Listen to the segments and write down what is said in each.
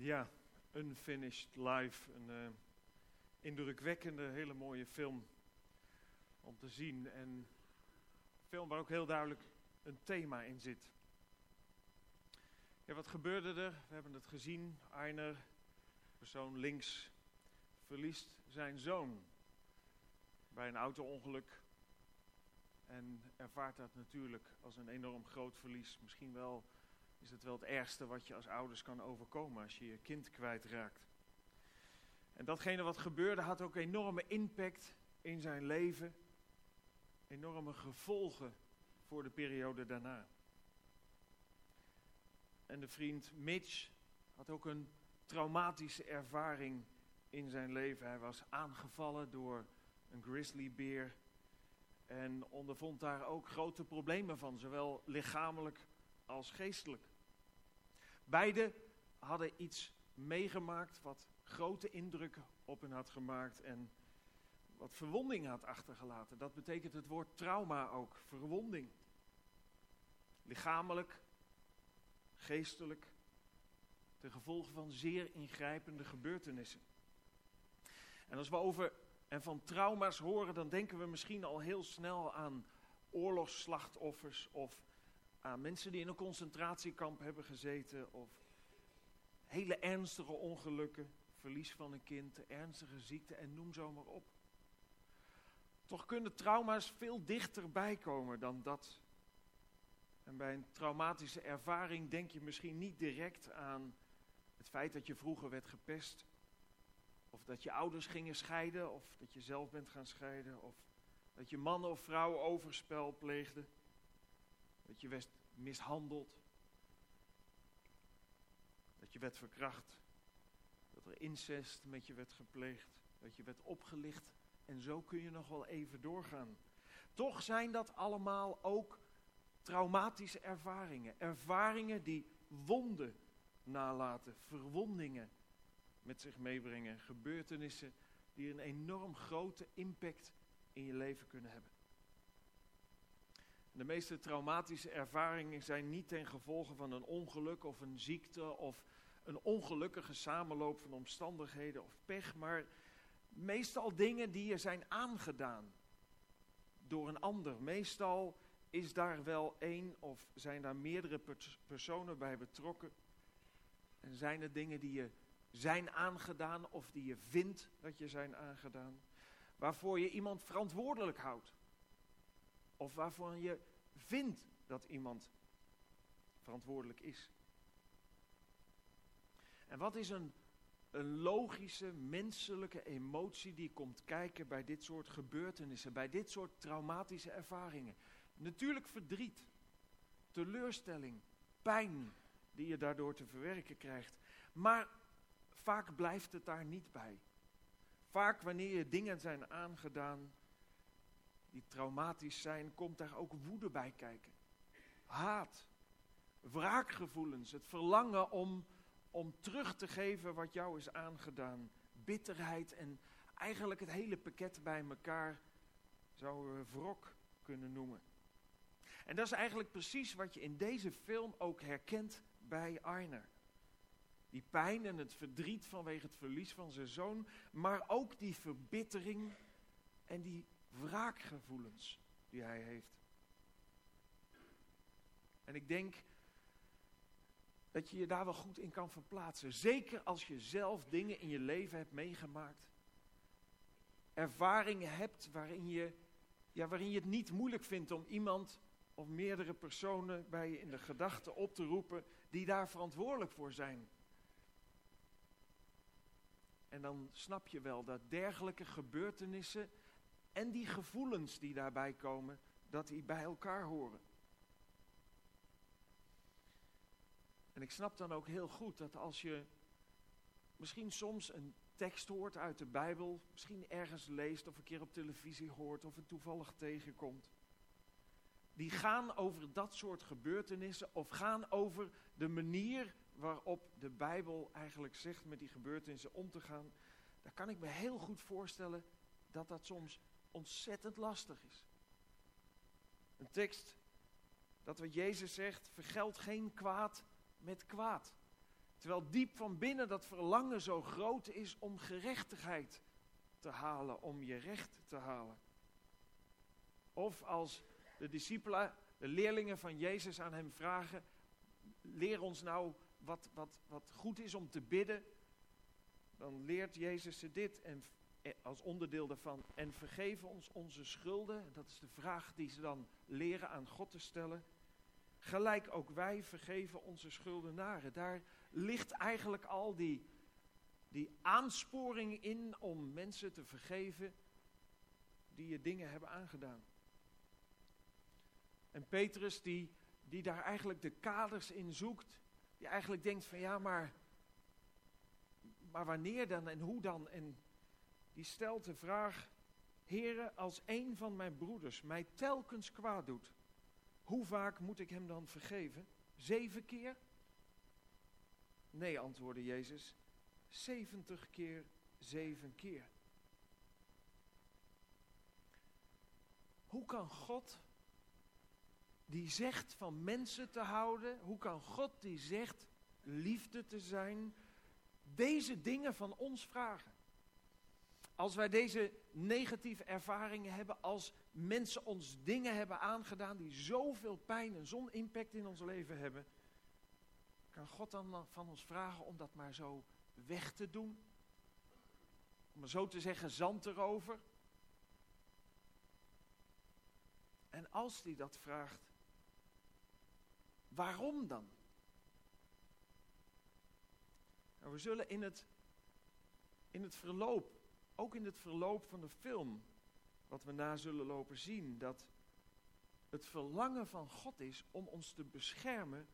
Ja, Unfinished Life. Een uh, indrukwekkende, hele mooie film om te zien. En een film waar ook heel duidelijk een thema in zit. Ja, wat gebeurde er? We hebben het gezien. Einer, persoon links, verliest zijn zoon bij een auto-ongeluk. En ervaart dat natuurlijk als een enorm groot verlies. Misschien wel is het wel het ergste wat je als ouders kan overkomen als je je kind kwijtraakt. En datgene wat gebeurde had ook enorme impact in zijn leven, enorme gevolgen voor de periode daarna. En de vriend Mitch had ook een traumatische ervaring in zijn leven. Hij was aangevallen door een grizzlybeer en ondervond daar ook grote problemen van, zowel lichamelijk als geestelijk. Beide hadden iets meegemaakt wat grote indruk op hen had gemaakt en wat verwonding had achtergelaten. Dat betekent het woord trauma ook, verwonding. Lichamelijk, geestelijk, ten gevolge van zeer ingrijpende gebeurtenissen. En als we over en van trauma's horen, dan denken we misschien al heel snel aan oorlogsslachtoffers of aan mensen die in een concentratiekamp hebben gezeten of hele ernstige ongelukken, verlies van een kind, ernstige ziekte en noem zo maar op. Toch kunnen trauma's veel dichterbij komen dan dat. En bij een traumatische ervaring denk je misschien niet direct aan het feit dat je vroeger werd gepest. Of dat je ouders gingen scheiden, of dat je zelf bent gaan scheiden, of dat je man of vrouw overspel pleegde. Dat je werd mishandeld. Dat je werd verkracht. Dat er incest met je werd gepleegd. Dat je werd opgelicht. En zo kun je nog wel even doorgaan. Toch zijn dat allemaal ook traumatische ervaringen. Ervaringen die wonden nalaten, verwondingen met zich meebrengen. Gebeurtenissen die een enorm grote impact in je leven kunnen hebben. De meeste traumatische ervaringen zijn niet ten gevolge van een ongeluk of een ziekte of een ongelukkige samenloop van omstandigheden of pech, maar meestal dingen die je zijn aangedaan door een ander. Meestal is daar wel één of zijn daar meerdere personen bij betrokken. En zijn er dingen die je zijn aangedaan of die je vindt dat je zijn aangedaan, waarvoor je iemand verantwoordelijk houdt. Of waarvoor je vindt dat iemand verantwoordelijk is. En wat is een, een logische menselijke emotie die komt kijken bij dit soort gebeurtenissen, bij dit soort traumatische ervaringen? Natuurlijk verdriet, teleurstelling, pijn die je daardoor te verwerken krijgt. Maar vaak blijft het daar niet bij. Vaak wanneer je dingen zijn aangedaan die traumatisch zijn, komt daar ook woede bij kijken. Haat, wraakgevoelens, het verlangen om, om terug te geven wat jou is aangedaan. Bitterheid en eigenlijk het hele pakket bij elkaar zouden we wrok kunnen noemen. En dat is eigenlijk precies wat je in deze film ook herkent bij Arner. Die pijn en het verdriet vanwege het verlies van zijn zoon, maar ook die verbittering en die wraakgevoelens die hij heeft. En ik denk dat je je daar wel goed in kan verplaatsen. Zeker als je zelf dingen in je leven hebt meegemaakt. Ervaringen hebt waarin je, ja, waarin je het niet moeilijk vindt om iemand of meerdere personen bij je in de gedachten op te roepen die daar verantwoordelijk voor zijn. En dan snap je wel dat dergelijke gebeurtenissen en die gevoelens die daarbij komen, dat die bij elkaar horen. En ik snap dan ook heel goed dat als je misschien soms een tekst hoort uit de Bijbel, misschien ergens leest of een keer op televisie hoort of het toevallig tegenkomt. Die gaan over dat soort gebeurtenissen of gaan over de manier waarop de Bijbel eigenlijk zegt met die gebeurtenissen om te gaan. Daar kan ik me heel goed voorstellen dat dat soms ontzettend lastig is. Een tekst dat wat Jezus zegt, vergeld geen kwaad met kwaad. Terwijl diep van binnen dat verlangen zo groot is om gerechtigheid te halen, om je recht te halen. Of als de discipelen, de leerlingen van Jezus aan hem vragen, leer ons nou wat, wat, wat goed is om te bidden. Dan leert Jezus ze dit en, als onderdeel daarvan. En vergeef ons onze schulden. Dat is de vraag die ze dan leren aan God te stellen. Gelijk ook wij vergeven onze schuldenaren. Daar ligt eigenlijk al die, die aansporing in om mensen te vergeven die je dingen hebben aangedaan. En Petrus die, die daar eigenlijk de kaders in zoekt, die eigenlijk denkt van ja, maar, maar wanneer dan en hoe dan? En die stelt de vraag, Heren, als een van mijn broeders mij telkens kwaad doet, hoe vaak moet ik hem dan vergeven? Zeven keer? Nee, antwoordde Jezus, zeventig keer zeven keer. Hoe kan God, die zegt van mensen te houden, hoe kan God die zegt liefde te zijn, deze dingen van ons vragen? Als wij deze negatieve ervaringen hebben, als mensen ons dingen hebben aangedaan die zoveel pijn en zo'n impact in ons leven hebben, kan God dan van ons vragen om dat maar zo weg te doen? Om maar zo te zeggen, zand erover? En als hij dat vraagt, waarom dan? Nou, we zullen in het, in het verloop ook in het verloop van de film, wat we na zullen lopen zien, dat het verlangen van God is om ons te beschermen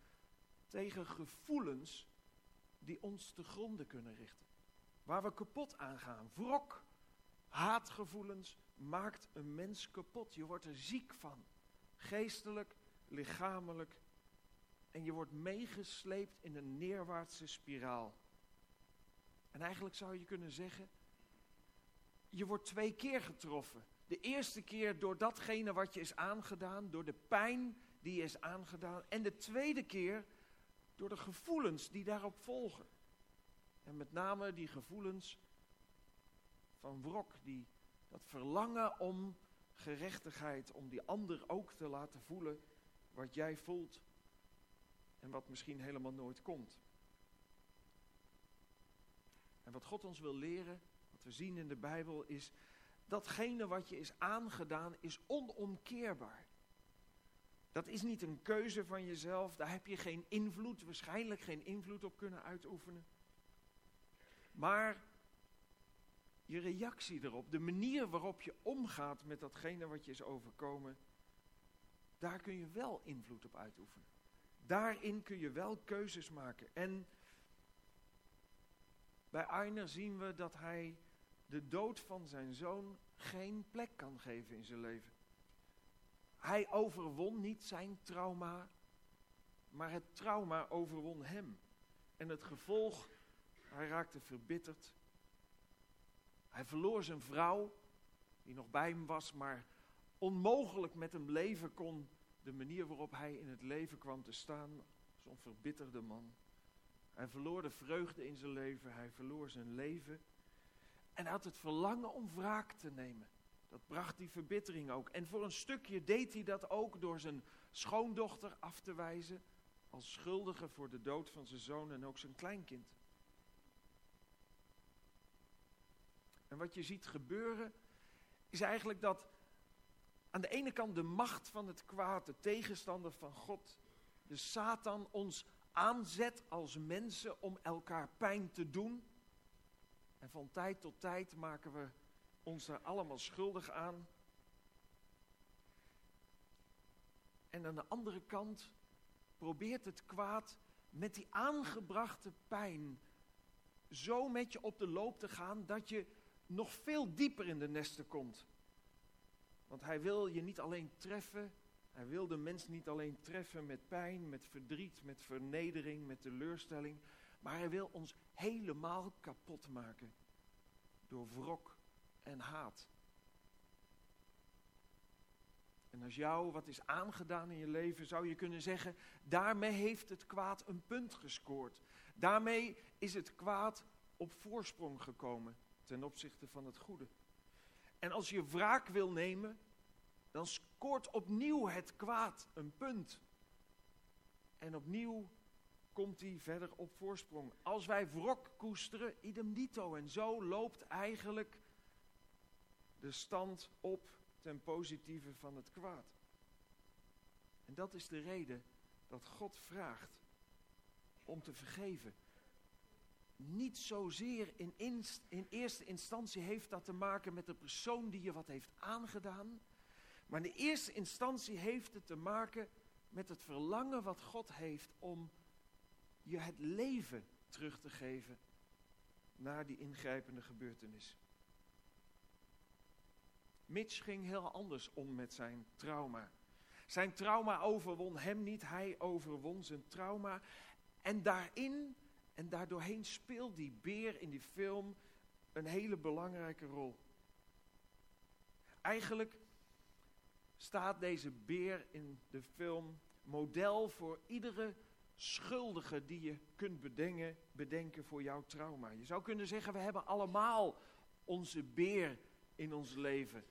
tegen gevoelens die ons te gronden kunnen richten. Waar we kapot aan gaan. Wrok, haatgevoelens maakt een mens kapot. Je wordt er ziek van. Geestelijk, lichamelijk. En je wordt meegesleept in een neerwaartse spiraal. En eigenlijk zou je kunnen zeggen, je wordt twee keer getroffen. De eerste keer door datgene wat je is aangedaan, door de pijn die je is aangedaan. En de tweede keer door de gevoelens die daarop volgen. En met name die gevoelens van wrok, die, dat verlangen om gerechtigheid, om die ander ook te laten voelen wat jij voelt en wat misschien helemaal nooit komt. En wat God ons wil leren we zien in de Bijbel is datgene wat je is aangedaan is onomkeerbaar. Dat is niet een keuze van jezelf, daar heb je geen invloed, waarschijnlijk geen invloed op kunnen uitoefenen. Maar je reactie erop, de manier waarop je omgaat met datgene wat je is overkomen, daar kun je wel invloed op uitoefenen. Daarin kun je wel keuzes maken. En bij Arner zien we dat hij de dood van zijn zoon geen plek kan geven in zijn leven. Hij overwon niet zijn trauma, maar het trauma overwon hem. En het gevolg, hij raakte verbitterd. Hij verloor zijn vrouw, die nog bij hem was, maar onmogelijk met hem leven kon. De manier waarop hij in het leven kwam te staan, zo'n verbitterde man. Hij verloor de vreugde in zijn leven, hij verloor zijn leven. En hij had het verlangen om wraak te nemen. Dat bracht die verbittering ook. En voor een stukje deed hij dat ook door zijn schoondochter af te wijzen als schuldige voor de dood van zijn zoon en ook zijn kleinkind. En wat je ziet gebeuren is eigenlijk dat aan de ene kant de macht van het kwaad, de tegenstander van God, de Satan ons aanzet als mensen om elkaar pijn te doen. En van tijd tot tijd maken we ons daar allemaal schuldig aan. En aan de andere kant probeert het kwaad met die aangebrachte pijn zo met je op de loop te gaan dat je nog veel dieper in de nesten komt. Want hij wil je niet alleen treffen, hij wil de mens niet alleen treffen met pijn, met verdriet, met vernedering, met teleurstelling, maar hij wil ons helemaal kapot maken. Door wrok en haat. En als jou wat is aangedaan in je leven, zou je kunnen zeggen, daarmee heeft het kwaad een punt gescoord. Daarmee is het kwaad op voorsprong gekomen ten opzichte van het goede. En als je wraak wil nemen, dan scoort opnieuw het kwaad een punt. En opnieuw komt hij verder op voorsprong. Als wij wrok koesteren, idem dito. En zo loopt eigenlijk de stand op ten positieve van het kwaad. En dat is de reden dat God vraagt om te vergeven. Niet zozeer in, in eerste instantie heeft dat te maken met de persoon die je wat heeft aangedaan. Maar in de eerste instantie heeft het te maken met het verlangen wat God heeft om je het leven terug te geven na die ingrijpende gebeurtenis. Mitch ging heel anders om met zijn trauma. Zijn trauma overwon hem niet, hij overwon zijn trauma. En daarin en daardoorheen speelt die beer in die film een hele belangrijke rol. Eigenlijk staat deze beer in de film model voor iedere schuldige die je kunt bedenken, bedenken voor jouw trauma. Je zou kunnen zeggen, we hebben allemaal onze beer in ons leven.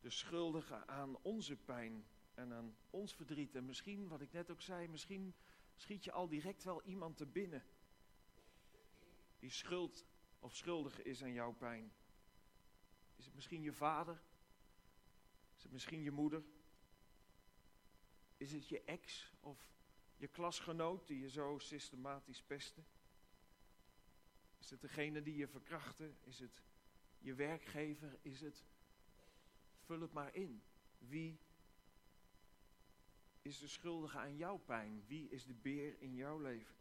De schuldige aan onze pijn en aan ons verdriet. En misschien, wat ik net ook zei, misschien schiet je al direct wel iemand te binnen. Die schuld of schuldige is aan jouw pijn. Is het misschien je vader? Is het misschien je moeder? Is het je ex of je klasgenoot die je zo systematisch pestte? Is het degene die je verkrachtte? Is het je werkgever? Is het. Vul het maar in. Wie is de schuldige aan jouw pijn? Wie is de beer in jouw leven?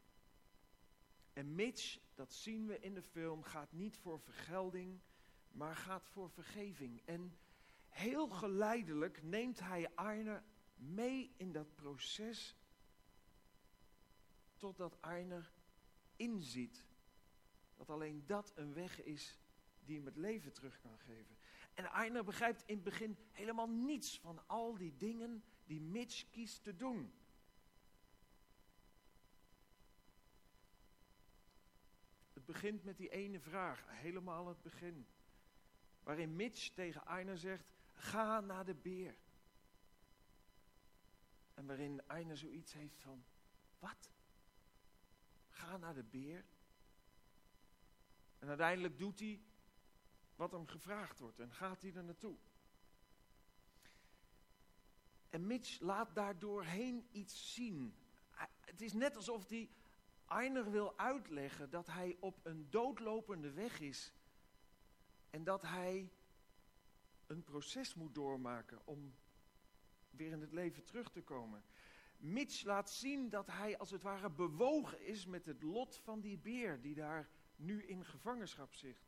En Mitch, dat zien we in de film, gaat niet voor vergelding, maar gaat voor vergeving. En heel geleidelijk neemt hij Arne mee in dat proces totdat Arner inziet dat alleen dat een weg is die hem het leven terug kan geven. En Arner begrijpt in het begin helemaal niets van al die dingen die Mitch kiest te doen. Het begint met die ene vraag, helemaal het begin. Waarin Mitch tegen Arner zegt, ga naar de beer. En waarin Arner zoiets heeft van, wat? Ga naar de beer. En uiteindelijk doet hij wat hem gevraagd wordt en gaat hij er naartoe. En Mitch laat daardoorheen iets zien. Het is net alsof hij Einer wil uitleggen dat hij op een doodlopende weg is. En dat hij een proces moet doormaken om weer in het leven terug te komen. Mitch laat zien dat hij als het ware bewogen is met het lot van die beer die daar nu in gevangenschap zit.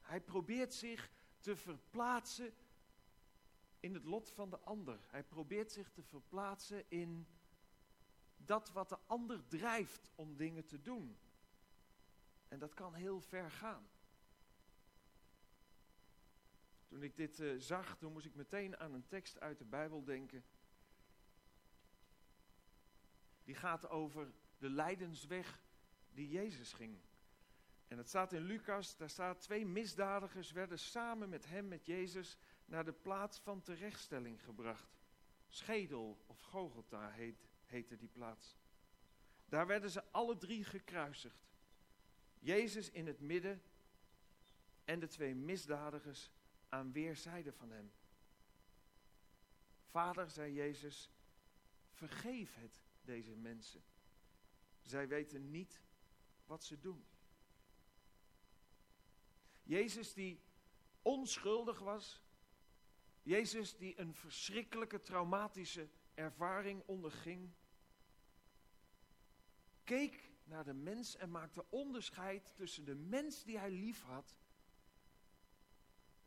Hij probeert zich te verplaatsen in het lot van de ander. Hij probeert zich te verplaatsen in dat wat de ander drijft om dingen te doen. En dat kan heel ver gaan. Toen ik dit uh, zag, toen moest ik meteen aan een tekst uit de Bijbel denken. Die gaat over de lijdensweg die Jezus ging. En het staat in Lucas, daar staat twee misdadigers werden samen met hem, met Jezus, naar de plaats van terechtstelling gebracht. Schedel of Gogolta heet, heette die plaats. Daar werden ze alle drie gekruisigd. Jezus in het midden en de twee misdadigers aan weerszijden van hem. Vader, zei Jezus, vergeef het deze mensen. Zij weten niet wat ze doen. Jezus die onschuldig was, Jezus die een verschrikkelijke traumatische ervaring onderging, keek naar de mens en maakte onderscheid tussen de mens die hij lief had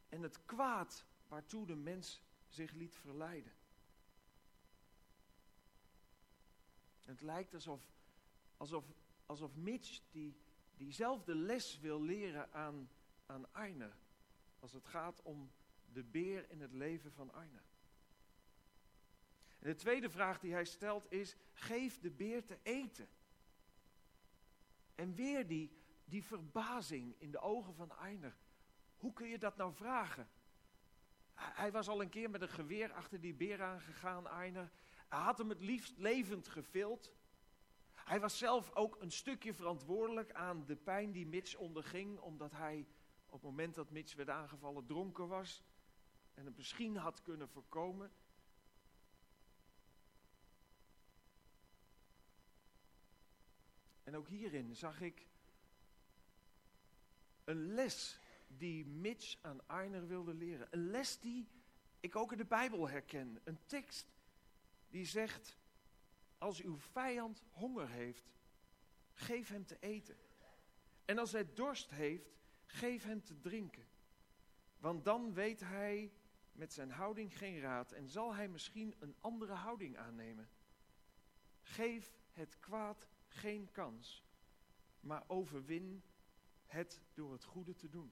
en het kwaad waartoe de mens zich liet verleiden. Het lijkt alsof, alsof, alsof Mitch die, diezelfde les wil leren aan, aan Arne. Als het gaat om de beer in het leven van Arne. En de tweede vraag die hij stelt is: geef de beer te eten. En weer die, die verbazing in de ogen van Einer. Hoe kun je dat nou vragen? Hij was al een keer met een geweer achter die beer aangegaan, Einer. Hij had hem het liefst levend gevild. Hij was zelf ook een stukje verantwoordelijk aan de pijn die Mitch onderging, omdat hij op het moment dat Mitch werd aangevallen dronken was en het misschien had kunnen voorkomen. En ook hierin zag ik een les die Mitch aan Arner wilde leren. Een les die ik ook in de Bijbel herken. Een tekst die zegt, als uw vijand honger heeft, geef hem te eten. En als hij dorst heeft, geef hem te drinken. Want dan weet hij met zijn houding geen raad en zal hij misschien een andere houding aannemen. Geef het kwaad geen kans, maar overwin het door het goede te doen.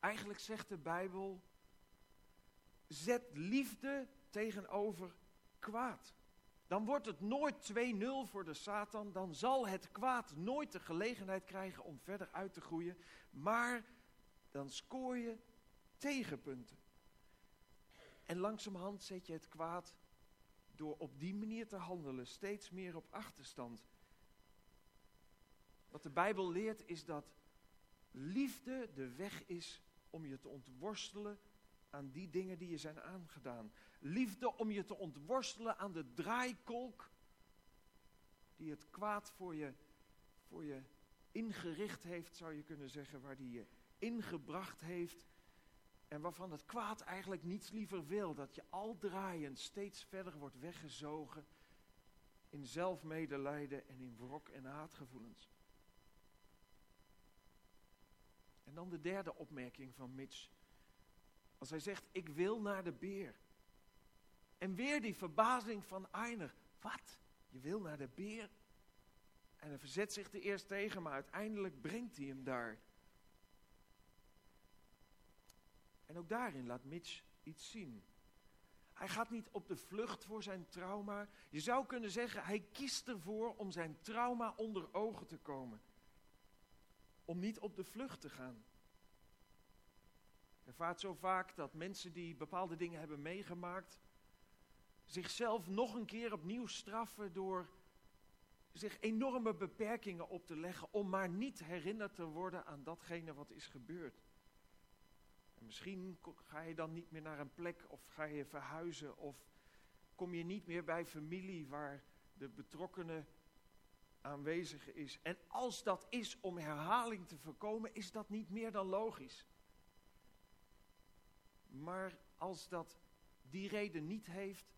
Eigenlijk zegt de Bijbel, zet liefde tegenover kwaad. Dan wordt het nooit 2-0 voor de Satan, dan zal het kwaad nooit de gelegenheid krijgen om verder uit te groeien, maar dan scoor je tegenpunten. En langzamerhand zet je het kwaad door op die manier te handelen steeds meer op achterstand. Wat de Bijbel leert is dat liefde de weg is om je te ontworstelen aan die dingen die je zijn aangedaan. Liefde om je te ontworstelen aan de draaikolk die het kwaad voor je, voor je ingericht heeft, zou je kunnen zeggen, waar die je ingebracht heeft. En waarvan het kwaad eigenlijk niets liever wil. Dat je al draaiend steeds verder wordt weggezogen in zelfmedelijden en in wrok en haatgevoelens. En dan de derde opmerking van Mitch. Als hij zegt, ik wil naar de beer. En weer die verbazing van Einer. Wat? Je wil naar de beer? En hij verzet zich er eerst tegen, maar uiteindelijk brengt hij hem daar. En ook daarin laat Mitch iets zien. Hij gaat niet op de vlucht voor zijn trauma. Je zou kunnen zeggen, hij kiest ervoor om zijn trauma onder ogen te komen. Om niet op de vlucht te gaan. Er vaart zo vaak dat mensen die bepaalde dingen hebben meegemaakt, zichzelf nog een keer opnieuw straffen door zich enorme beperkingen op te leggen om maar niet herinnerd te worden aan datgene wat is gebeurd. En misschien ga je dan niet meer naar een plek of ga je verhuizen of kom je niet meer bij familie waar de betrokkenen aanwezig is. En als dat is om herhaling te voorkomen, is dat niet meer dan logisch. Maar als dat die reden niet heeft,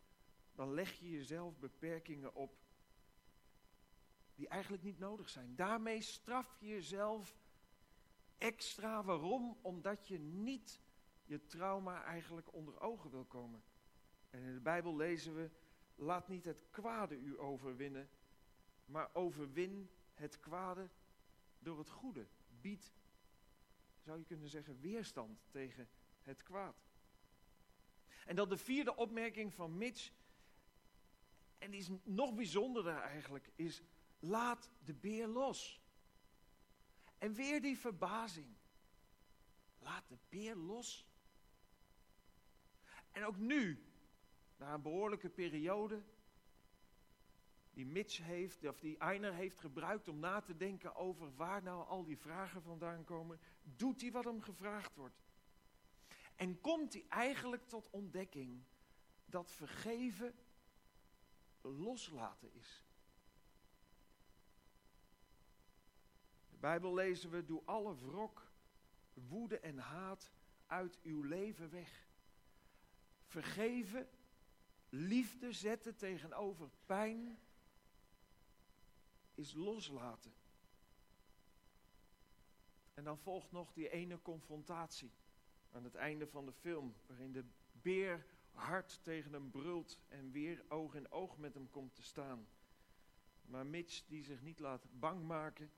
dan leg je jezelf beperkingen op die eigenlijk niet nodig zijn. Daarmee straf je jezelf extra. Waarom? Omdat je niet je trauma eigenlijk onder ogen wil komen. En in de Bijbel lezen we, laat niet het kwade u overwinnen, maar overwin het kwade door het goede. Bied, zou je kunnen zeggen, weerstand tegen het kwaad. En dan de vierde opmerking van Mitch, en die is nog bijzonderder eigenlijk, is laat de beer los. En weer die verbazing. Laat de beer los. En ook nu, na een behoorlijke periode, die Mitch heeft, of die Einer heeft gebruikt om na te denken over waar nou al die vragen vandaan komen, doet hij wat hem gevraagd wordt. En komt hij eigenlijk tot ontdekking dat vergeven loslaten is. De Bijbel lezen we, doe alle wrok, woede en haat uit uw leven weg. Vergeven, liefde zetten tegenover pijn, is loslaten. En dan volgt nog die ene confrontatie aan het einde van de film, waarin de beer hard tegen hem brult en weer oog in oog met hem komt te staan. Maar Mitch die zich niet laat bang maken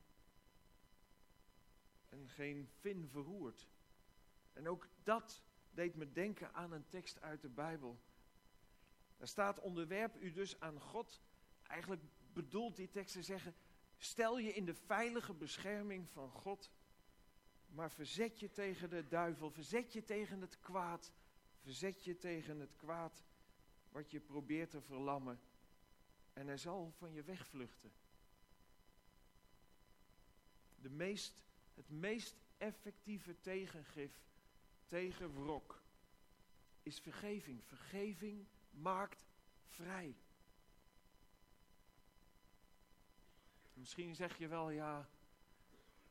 en geen vin verroert. En ook dat deed me denken aan een tekst uit de Bijbel. Daar staat onderwerp u dus aan God. Eigenlijk bedoelt die tekst te zeggen, Stel je in de veilige bescherming van God, maar verzet je tegen de duivel, verzet je tegen het kwaad, verzet je tegen het kwaad wat je probeert te verlammen en hij zal van je wegvluchten. De meest, het meest effectieve tegengif tegen wrok is vergeving. Vergeving maakt vrij. Misschien zeg je wel, ja,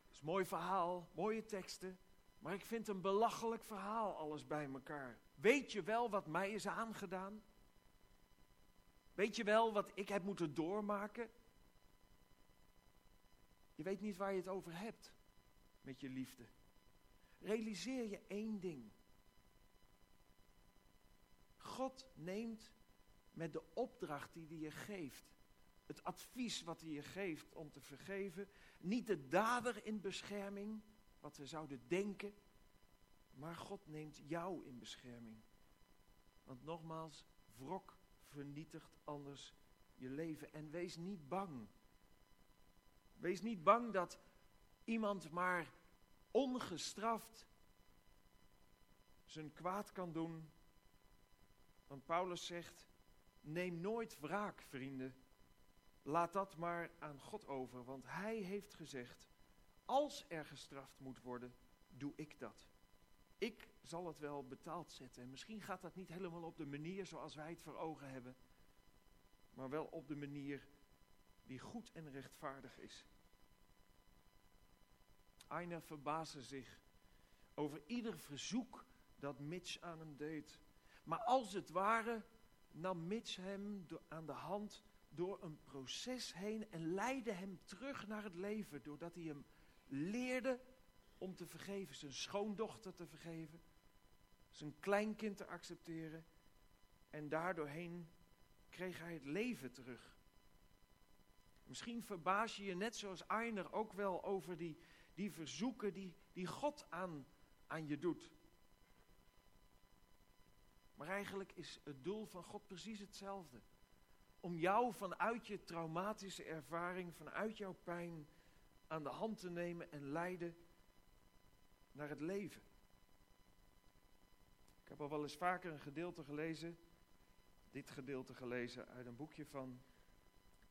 het is een mooi verhaal, mooie teksten, maar ik vind een belachelijk verhaal alles bij elkaar. Weet je wel wat mij is aangedaan? Weet je wel wat ik heb moeten doormaken? Je weet niet waar je het over hebt met je liefde. Realiseer je één ding. God neemt met de opdracht die hij je geeft, het advies wat hij je geeft om te vergeven, niet de dader in bescherming, wat we zouden denken, maar God neemt jou in bescherming. Want nogmaals, wrok vernietigt anders je leven. En wees niet bang. Wees niet bang dat iemand maar ongestraft zijn kwaad kan doen. Want Paulus zegt, neem nooit wraak, vrienden. Laat dat maar aan God over, want Hij heeft gezegd, als er gestraft moet worden, doe ik dat. Ik zal het wel betaald zetten. En misschien gaat dat niet helemaal op de manier zoals wij het voor ogen hebben, maar wel op de manier die goed en rechtvaardig is. Aina verbaasde zich over ieder verzoek dat Mitch aan hem deed. Maar als het ware nam Mitch hem aan de hand door een proces heen en leidde hem terug naar het leven. Doordat hij hem leerde om te vergeven, zijn schoondochter te vergeven, zijn kleinkind te accepteren. En daardoorheen kreeg hij het leven terug. Misschien verbaas je je net zoals Einer ook wel over die, die verzoeken die, die God aan, aan je doet. Maar eigenlijk is het doel van God precies hetzelfde. Om jou vanuit je traumatische ervaring, vanuit jouw pijn aan de hand te nemen en leiden naar het leven. Ik heb al wel eens vaker een gedeelte gelezen, dit gedeelte gelezen uit een boekje van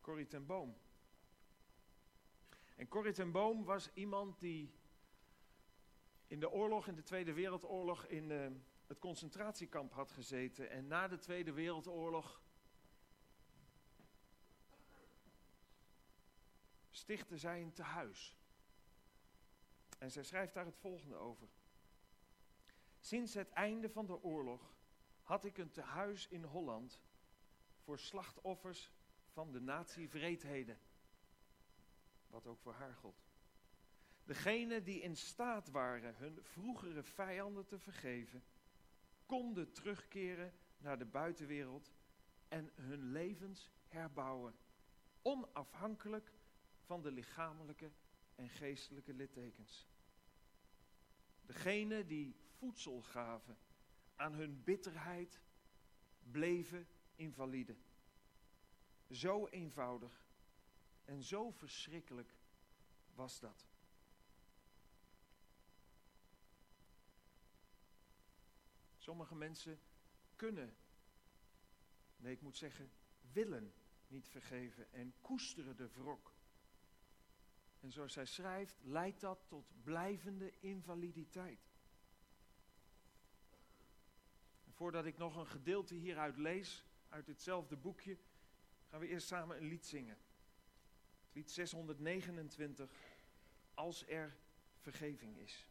Corrie ten Boom. En Corrie ten Boom was iemand die in de oorlog, in de Tweede Wereldoorlog, in uh, het concentratiekamp had gezeten. En na de Tweede Wereldoorlog stichtte zij een tehuis. En zij schrijft daar het volgende over. Sinds het einde van de oorlog had ik een tehuis in Holland voor slachtoffers van de nazi-vreedheden. Wat ook voor haar God. Degenen die in staat waren hun vroegere vijanden te vergeven, konden terugkeren naar de buitenwereld en hun levens herbouwen, onafhankelijk van de lichamelijke en geestelijke littekens. Degenen die voedsel gaven aan hun bitterheid, bleven invalide. Zo eenvoudig en zo verschrikkelijk was dat. Sommige mensen kunnen, nee ik moet zeggen, willen niet vergeven en koesteren de wrok. En zoals zij schrijft, leidt dat tot blijvende invaliditeit. Voordat ik nog een gedeelte hieruit lees, uit hetzelfde boekje, gaan we eerst samen een lied zingen. Het lied 629, Als er vergeving is.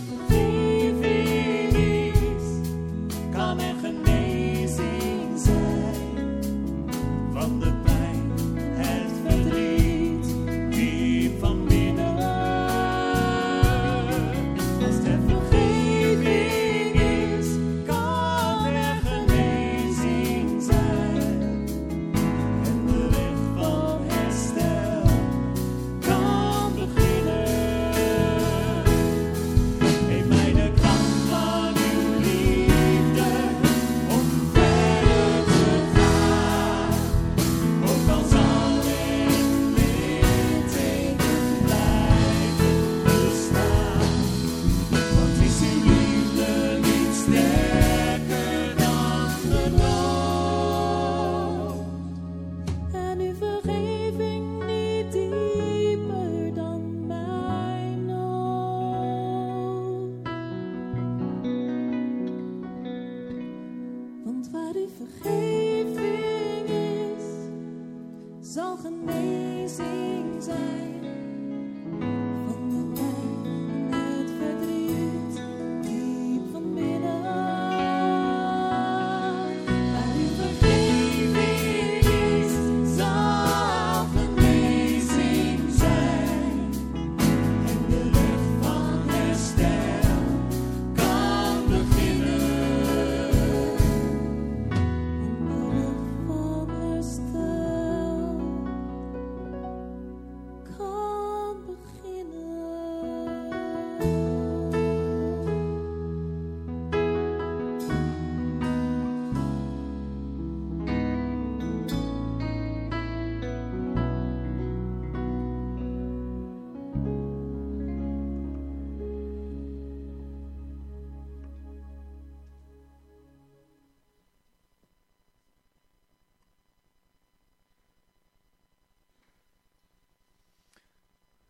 the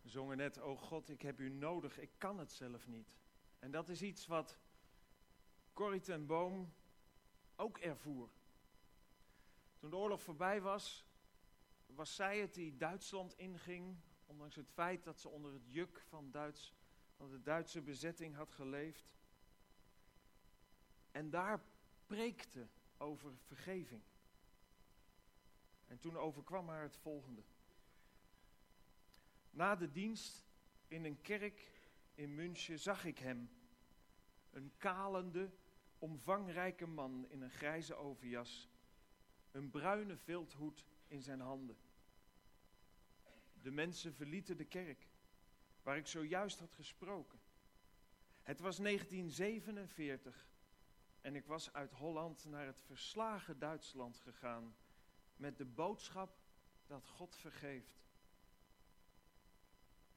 Zongen net, oh God, ik heb u nodig, ik kan het zelf niet. En dat is iets wat Corrie ten Boom ook ervoer. Toen de oorlog voorbij was, was zij het die Duitsland inging, ondanks het feit dat ze onder het juk van, Duits, van de Duitse bezetting had geleefd. En daar preekte over vergeving. En toen overkwam haar het volgende. Na de dienst in een kerk in München zag ik hem. Een kalende, omvangrijke man in een grijze overjas. Een bruine vilthoed in zijn handen. De mensen verlieten de kerk, waar ik zojuist had gesproken. Het was 1947 en ik was uit Holland naar het verslagen Duitsland gegaan met de boodschap dat God vergeeft.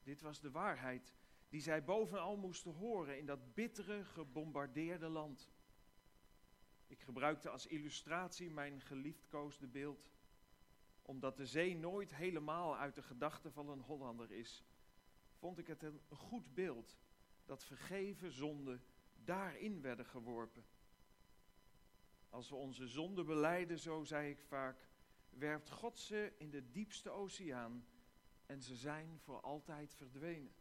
Dit was de waarheid die zij bovenal moesten horen in dat bittere, gebombardeerde land. Ik gebruikte als illustratie mijn geliefdkoosde beeld, omdat de zee nooit helemaal uit de gedachten van een Hollander is, vond ik het een goed beeld dat vergeven zonden daarin werden geworpen. Als we onze zonden beleiden, zo zei ik vaak, werpt God ze in de diepste oceaan en ze zijn voor altijd verdwenen.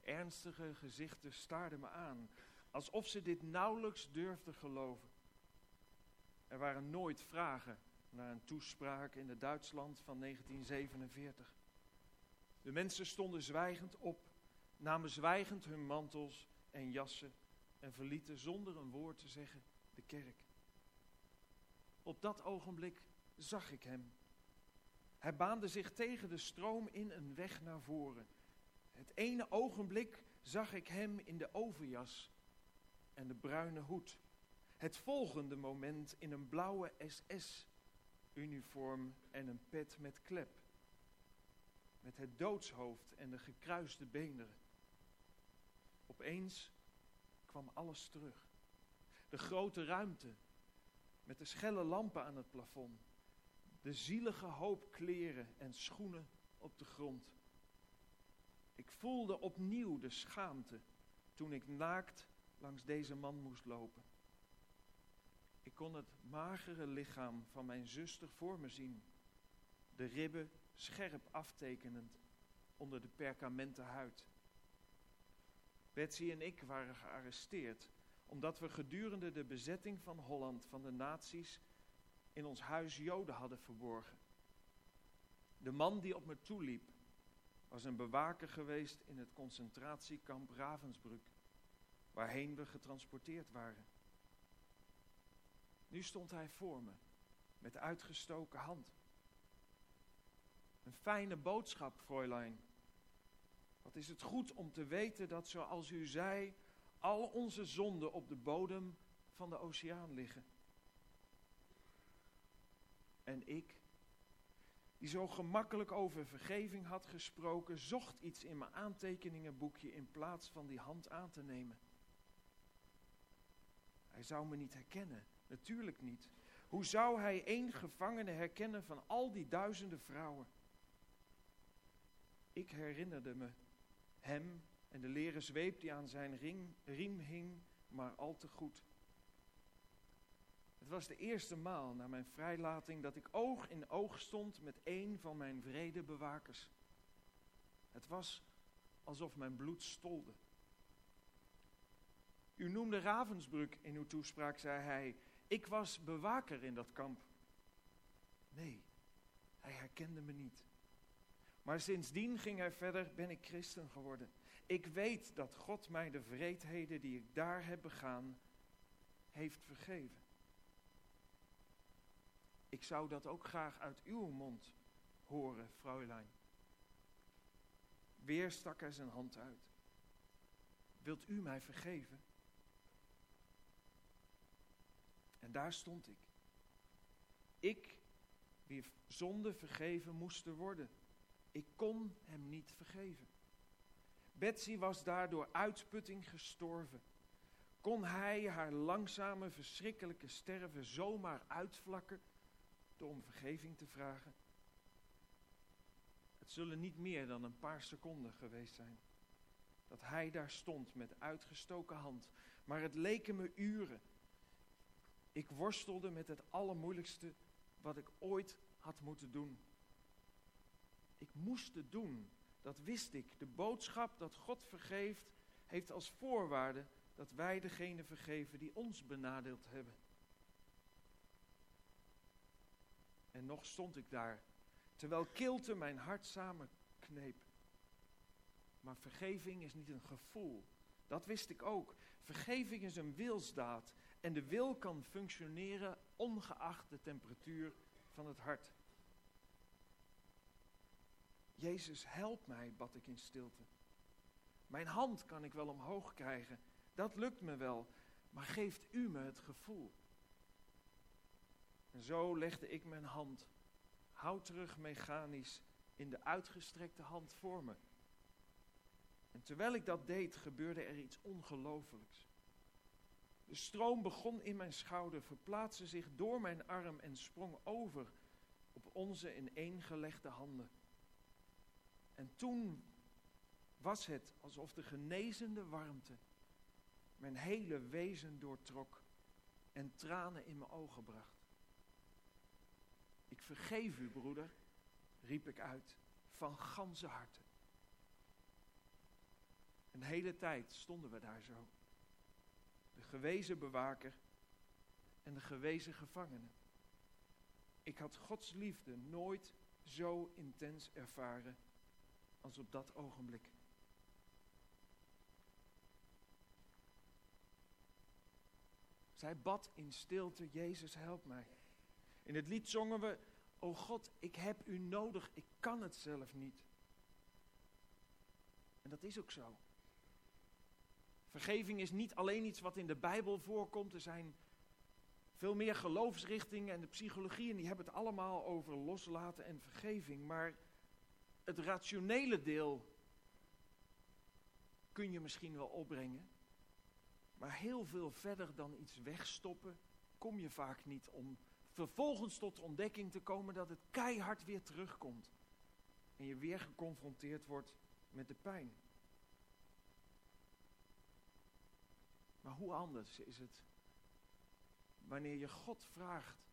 Ernstige gezichten staarden me aan, alsof ze dit nauwelijks durfden geloven. Er waren nooit vragen naar een toespraak in het Duitsland van 1947. De mensen stonden zwijgend op, namen zwijgend hun mantels en jassen en verlieten zonder een woord te zeggen de kerk. Op dat ogenblik zag ik hem. Hij baande zich tegen de stroom in een weg naar voren. Het ene ogenblik zag ik hem in de overjas en de bruine hoed. Het volgende moment in een blauwe SS-uniform en een pet met klep. Met het doodshoofd en de gekruiste beenderen. Opeens kwam alles terug. De grote ruimte met de schelle lampen aan het plafond. De zielige hoop kleren en schoenen op de grond. Ik voelde opnieuw de schaamte toen ik naakt langs deze man moest lopen. Ik kon het magere lichaam van mijn zuster voor me zien, de ribben scherp aftekenend onder de perkamenten huid. Betsy en ik waren gearresteerd omdat we gedurende de bezetting van Holland van de nazi's in ons huis Joden hadden verborgen. De man die op me toeliep was een bewaker geweest in het concentratiekamp Ravensbrück, waarheen we getransporteerd waren. Nu stond hij voor me, met uitgestoken hand. Een fijne boodschap, Fräulein. Wat is het goed om te weten dat, zoals u zei, al onze zonden op de bodem van de oceaan liggen. En ik, die zo gemakkelijk over vergeving had gesproken, zocht iets in mijn aantekeningenboekje in plaats van die hand aan te nemen. Hij zou me niet herkennen, natuurlijk niet. Hoe zou hij één gevangene herkennen van al die duizenden vrouwen? Ik herinnerde me hem en de leren zweep die aan zijn ring, riem hing, maar al te goed. Was de eerste maal na mijn vrijlating dat ik oog in oog stond met een van mijn vredebewakers. Het was alsof mijn bloed stolde. U noemde Ravensbrück in uw toespraak, zei hij. Ik was bewaker in dat kamp. Nee, hij herkende me niet. Maar sindsdien ging hij verder, ben ik christen geworden. Ik weet dat God mij de vreedheden die ik daar heb begaan, heeft vergeven. Ik zou dat ook graag uit uw mond horen, Fräulein. Weer stak hij zijn hand uit. Wilt u mij vergeven? En daar stond ik. Ik, wie zonde vergeven moest worden. Ik kon hem niet vergeven. Betsy was daar door uitputting gestorven. Kon hij haar langzame, verschrikkelijke sterven zomaar uitvlakken door om vergeving te vragen? Het zullen niet meer dan een paar seconden geweest zijn. Dat hij daar stond met uitgestoken hand. Maar het leken me uren. Ik worstelde met het allermoeilijkste wat ik ooit had moeten doen. Ik moest het doen, dat wist ik. De boodschap dat God vergeeft, heeft als voorwaarde dat wij degene vergeven die ons benadeeld hebben. En nog stond ik daar, terwijl kilte mijn hart samenkneep. Maar vergeving is niet een gevoel, dat wist ik ook. Vergeving is een wilsdaad en de wil kan functioneren ongeacht de temperatuur van het hart. Jezus, help mij, bad ik in stilte. Mijn hand kan ik wel omhoog krijgen, dat lukt me wel, maar geeft u me het gevoel. En zo legde ik mijn hand, houterig mechanisch, in de uitgestrekte hand voor me. En terwijl ik dat deed, gebeurde er iets ongelooflijks. De stroom begon in mijn schouder, verplaatste zich door mijn arm en sprong over op onze ineengelegde handen. En toen was het alsof de genezende warmte mijn hele wezen doortrok en tranen in mijn ogen bracht. Ik vergeef u, broeder, riep ik uit, van ganse harte. Een hele tijd stonden we daar zo. De gewezen bewaker en de gewezen gevangene. Ik had Gods liefde nooit zo intens ervaren als op dat ogenblik. Zij bad in stilte, Jezus help mij. In het lied zongen we, O God, ik heb u nodig, ik kan het zelf niet. En dat is ook zo. Vergeving is niet alleen iets wat in de Bijbel voorkomt. Er zijn veel meer geloofsrichtingen en de psychologie en die hebben het allemaal over loslaten en vergeving. Maar het rationele deel kun je misschien wel opbrengen. Maar heel veel verder dan iets wegstoppen kom je vaak niet om vervolgens tot de ontdekking te komen dat het keihard weer terugkomt. En je weer geconfronteerd wordt met de pijn. Maar hoe anders is het wanneer je God vraagt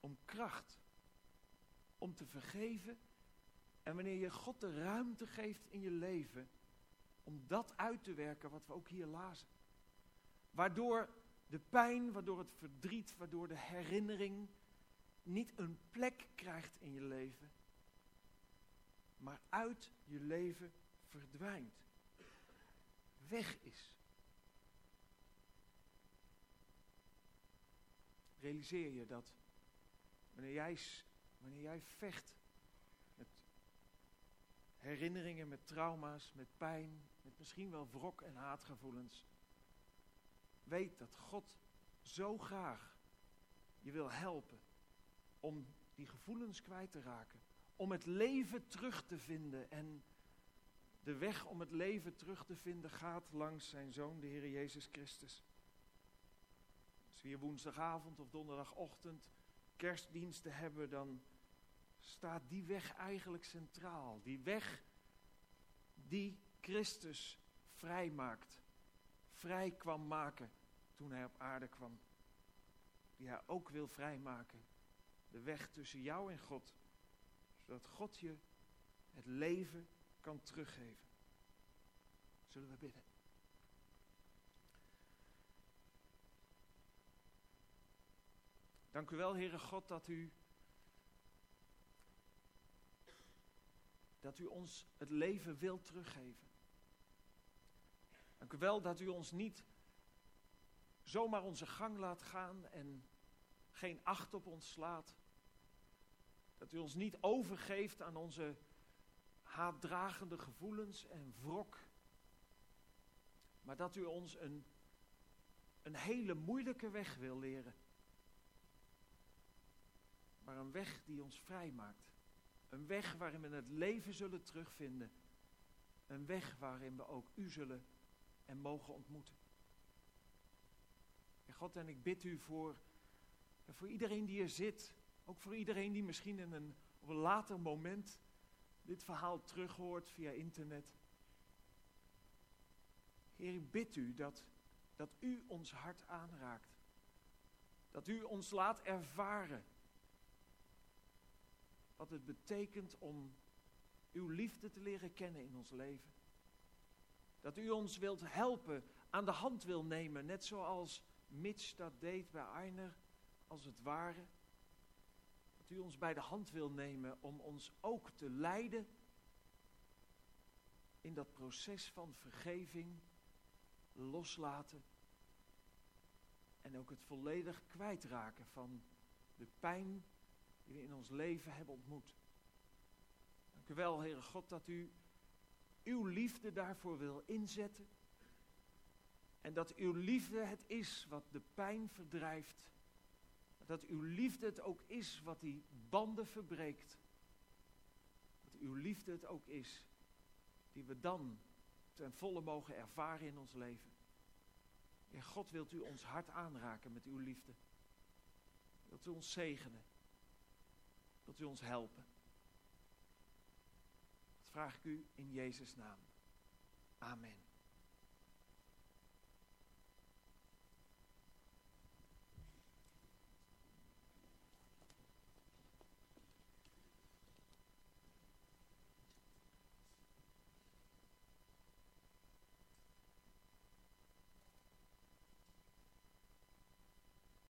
om kracht, om te vergeven en wanneer je God de ruimte geeft in je leven om dat uit te werken wat we ook hier lazen. Waardoor de pijn, waardoor het verdriet, waardoor de herinnering niet een plek krijgt in je leven, maar uit je leven verdwijnt. Weg is. Realiseer je dat wanneer jij, wanneer jij vecht met herinneringen, met trauma's, met pijn, met misschien wel wrok en haatgevoelens, weet dat God zo graag je wil helpen om die gevoelens kwijt te raken. Om het leven terug te vinden. En de weg om het leven terug te vinden gaat langs zijn zoon, de Heer Jezus Christus. Als we hier woensdagavond of donderdagochtend kerstdiensten hebben, dan staat die weg eigenlijk centraal. Die weg die Christus vrijmaakt, vrij kwam maken toen hij op aarde kwam. die hij ook wil vrijmaken. De weg tussen jou en God. Zodat God je het leven kan teruggeven. Zullen we bidden? Dank u wel, Heere God, dat u, dat u ons het leven wilt teruggeven. Dank u wel dat u ons niet zomaar onze gang laat gaan en geen acht op ons slaat. Dat u ons niet overgeeft aan onze haatdragende gevoelens en wrok. Maar dat u ons een, een hele moeilijke weg wil leren. Maar een weg die ons vrijmaakt. Een weg waarin we het leven zullen terugvinden. Een weg waarin we ook u zullen en mogen ontmoeten. God, en ik bid u voor, voor iedereen die er zit. Ook voor iedereen die misschien in een, op een later moment dit verhaal terughoort via internet. Heer, ik bid u dat, dat u ons hart aanraakt. Dat u ons laat ervaren wat het betekent om uw liefde te leren kennen in ons leven. Dat u ons wilt helpen, aan de hand wil nemen, net zoals Mitch dat deed bij Arner, als het ware. Dat u ons bij de hand wil nemen om ons ook te leiden in dat proces van vergeving, loslaten en ook het volledig kwijtraken van de pijn die we in ons leven hebben ontmoet. Dank u wel, Heere God, dat u uw liefde daarvoor wil inzetten. En dat uw liefde het is wat de pijn verdrijft. Dat uw liefde het ook is wat die banden verbreekt. Dat uw liefde het ook is die we dan ten volle mogen ervaren in ons leven. Heer God, wilt u ons hart aanraken met uw liefde? Wilt u ons zegenen? Wilt u ons helpen? Dat vraag ik u in Jezus' naam. Amen.